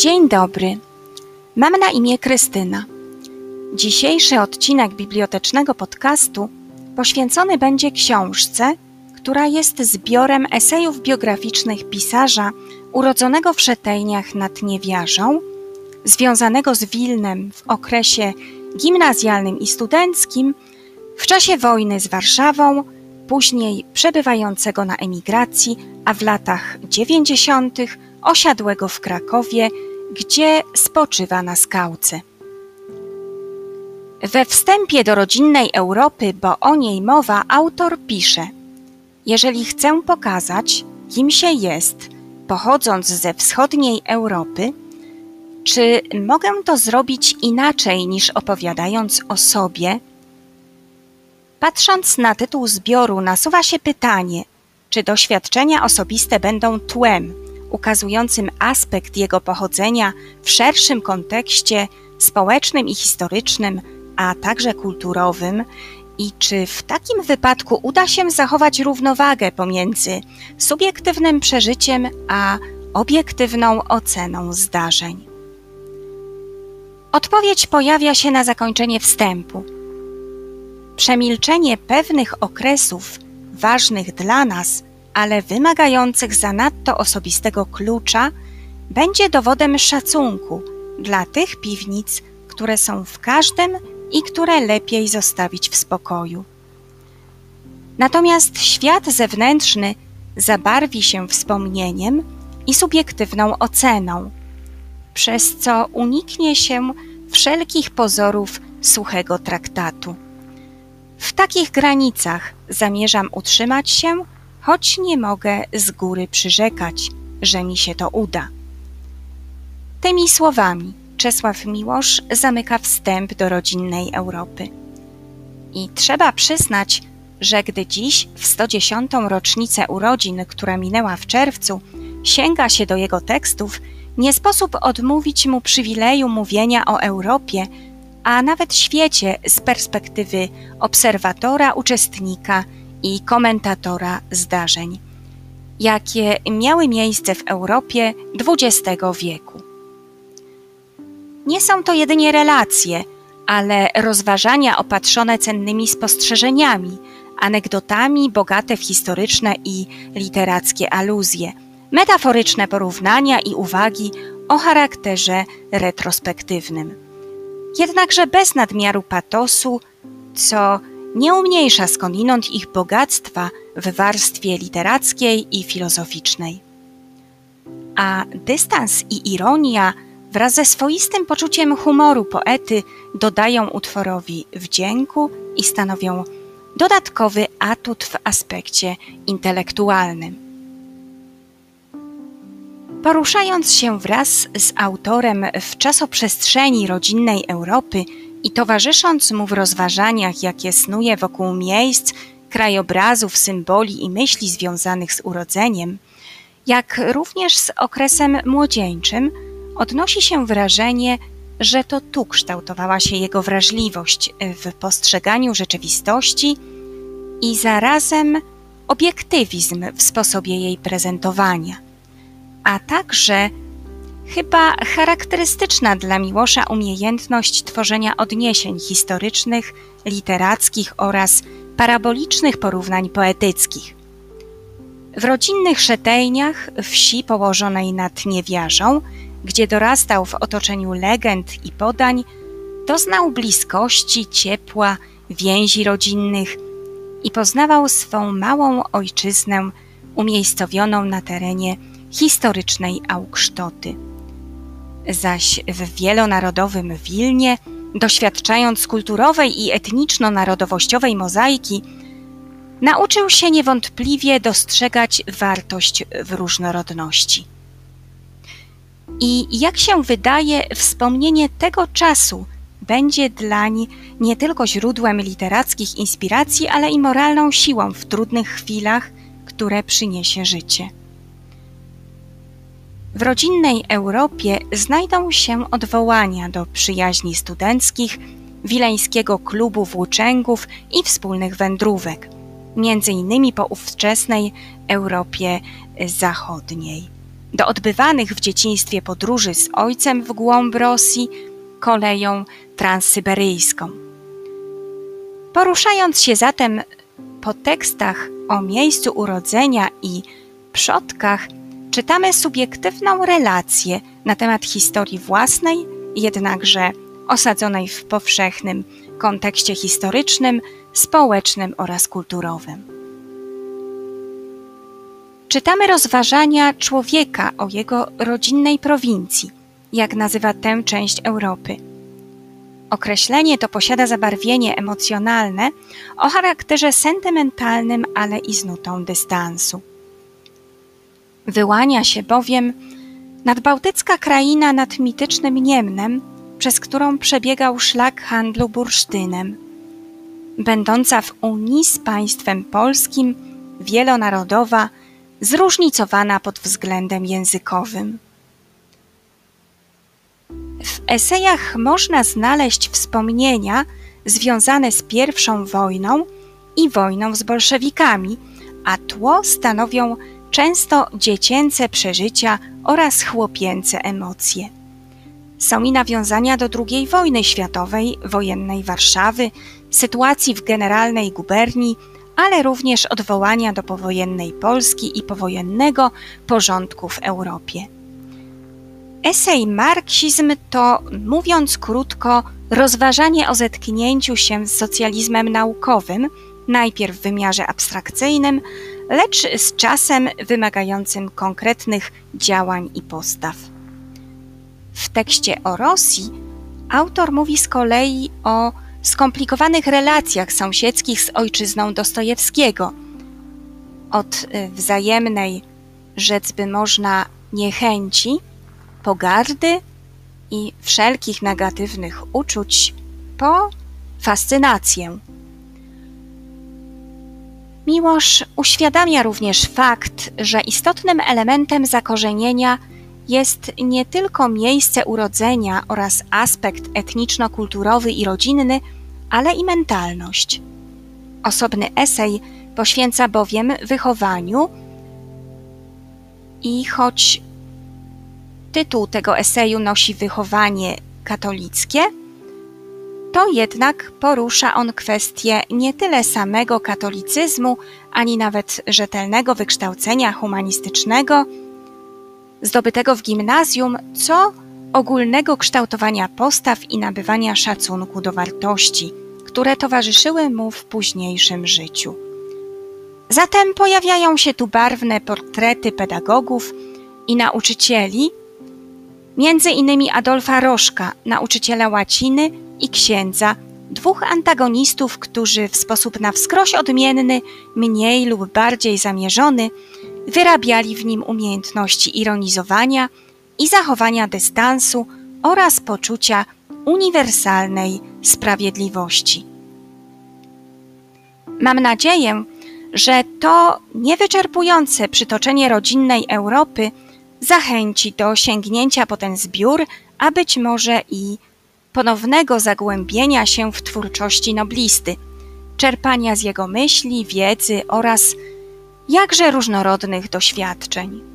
Dzień dobry. Mam na imię Krystyna. Dzisiejszy odcinek bibliotecznego podcastu poświęcony będzie książce, która jest zbiorem esejów biograficznych pisarza urodzonego w Szetejniach nad Niewiarzą, związanego z Wilnem w okresie gimnazjalnym i studenckim, w czasie wojny z Warszawą, później przebywającego na emigracji, a w latach dziewięćdziesiątych osiadłego w Krakowie, gdzie spoczywa na skałce. We wstępie do rodzinnej Europy, bo o niej mowa, autor pisze: Jeżeli chcę pokazać, kim się jest, pochodząc ze wschodniej Europy, czy mogę to zrobić inaczej niż opowiadając o sobie? Patrząc na tytuł zbioru, nasuwa się pytanie, czy doświadczenia osobiste będą tłem ukazującym aspekt jego pochodzenia w szerszym kontekście społecznym i historycznym, a także kulturowym, i czy w takim wypadku uda się zachować równowagę pomiędzy subiektywnym przeżyciem a obiektywną oceną zdarzeń. Odpowiedź pojawia się na zakończenie wstępu. Przemilczenie pewnych okresów ważnych dla nas ale wymagających zanadto osobistego klucza, będzie dowodem szacunku dla tych piwnic, które są w każdym i które lepiej zostawić w spokoju. Natomiast świat zewnętrzny zabarwi się wspomnieniem i subiektywną oceną, przez co uniknie się wszelkich pozorów suchego traktatu. W takich granicach zamierzam utrzymać się choć nie mogę z góry przyrzekać, że mi się to uda. Tymi słowami Czesław Miłosz zamyka wstęp do rodzinnej Europy. I trzeba przyznać, że gdy dziś, w 110. rocznicę urodzin, która minęła w czerwcu, sięga się do jego tekstów, nie sposób odmówić mu przywileju mówienia o Europie, a nawet świecie z perspektywy obserwatora, uczestnika i komentatora zdarzeń, jakie miały miejsce w Europie XX wieku. Nie są to jedynie relacje, ale rozważania opatrzone cennymi spostrzeżeniami, anegdotami bogate w historyczne i literackie aluzje, metaforyczne porównania i uwagi o charakterze retrospektywnym. Jednakże bez nadmiaru patosu, co nie umniejsza skądinąd ich bogactwa w warstwie literackiej i filozoficznej. A dystans i ironia wraz ze swoistym poczuciem humoru poety dodają utworowi wdzięku i stanowią dodatkowy atut w aspekcie intelektualnym. Poruszając się wraz z autorem w czasoprzestrzeni rodzinnej Europy, i towarzysząc mu w rozważaniach, jakie snuje wokół miejsc, krajobrazów, symboli i myśli związanych z urodzeniem, jak również z okresem młodzieńczym, odnosi się wrażenie, że to tu kształtowała się jego wrażliwość w postrzeganiu rzeczywistości i zarazem obiektywizm w sposobie jej prezentowania, a także Chyba charakterystyczna dla Miłosza umiejętność tworzenia odniesień historycznych, literackich oraz parabolicznych porównań poetyckich. W rodzinnych Szetejniach, wsi położonej nad Niewiarzą, gdzie dorastał w otoczeniu legend i podań, doznał bliskości, ciepła, więzi rodzinnych i poznawał swą małą ojczyznę umiejscowioną na terenie historycznej Augsztoty zaś w wielonarodowym Wilnie, doświadczając kulturowej i etniczno-narodowościowej mozaiki, nauczył się niewątpliwie dostrzegać wartość w różnorodności. I jak się wydaje, wspomnienie tego czasu będzie dlań nie tylko źródłem literackich inspiracji, ale i moralną siłą w trudnych chwilach, które przyniesie życie. W rodzinnej Europie znajdą się odwołania do przyjaźni studenckich, wileńskiego klubu włóczęgów i wspólnych wędrówek, między innymi po ówczesnej Europie Zachodniej. do odbywanych w dzieciństwie podróży z ojcem w głąb Rosji koleją transsyberyjską. Poruszając się zatem po tekstach o miejscu urodzenia i przodkach, czytamy subiektywną relację na temat historii własnej, jednakże osadzonej w powszechnym kontekście historycznym, społecznym oraz kulturowym. Czytamy rozważania człowieka o jego rodzinnej prowincji, jak nazywa tę część Europy. Określenie to posiada zabarwienie emocjonalne o charakterze sentymentalnym, ale i z nutą dystansu. Wyłania się bowiem nadbałtycka kraina nad mitycznym Niemnem, przez którą przebiegał szlak handlu bursztynem. Będąca w Unii z państwem polskim, wielonarodowa, zróżnicowana pod względem językowym. W esejach można znaleźć wspomnienia związane z pierwszą wojną i wojną z bolszewikami, a tło stanowią często dziecięce przeżycia oraz chłopięce emocje. Są i nawiązania do II wojny światowej, wojennej Warszawy, sytuacji w generalnej guberni, ale również odwołania do powojennej Polski i powojennego porządku w Europie. Esej Marksizm to, mówiąc krótko, rozważanie o zetknięciu się z socjalizmem naukowym, najpierw w wymiarze abstrakcyjnym, lecz z czasem wymagającym konkretnych działań i postaw. W tekście o Rosji autor mówi z kolei o skomplikowanych relacjach sąsiedzkich z ojczyzną Dostojewskiego. Od y, wzajemnej, rzec by można, niechęci, pogardy i wszelkich negatywnych uczuć po fascynację. Miłosz uświadamia również fakt, że istotnym elementem zakorzenienia jest nie tylko miejsce urodzenia oraz aspekt etniczno-kulturowy i rodzinny, ale i mentalność. Osobny esej poświęca bowiem wychowaniu i choć tytuł tego eseju nosi wychowanie katolickie, to jednak porusza on kwestię nie tyle samego katolicyzmu, ani nawet rzetelnego wykształcenia humanistycznego, zdobytego w gimnazjum, co ogólnego kształtowania postaw i nabywania szacunku do wartości, które towarzyszyły mu w późniejszym życiu. Zatem pojawiają się tu barwne portrety pedagogów i nauczycieli, między innymi Adolfa Rożka, nauczyciela łaciny i księdza, dwóch antagonistów, którzy w sposób na wskroś odmienny, mniej lub bardziej zamierzony, wyrabiali w nim umiejętności ironizowania i zachowania dystansu oraz poczucia uniwersalnej sprawiedliwości. Mam nadzieję, że to niewyczerpujące przytoczenie rodzinnej Europy zachęci do sięgnięcia po ten zbiór, a być może i ponownego zagłębienia się w twórczości noblisty, czerpania z jego myśli, wiedzy oraz jakże różnorodnych doświadczeń.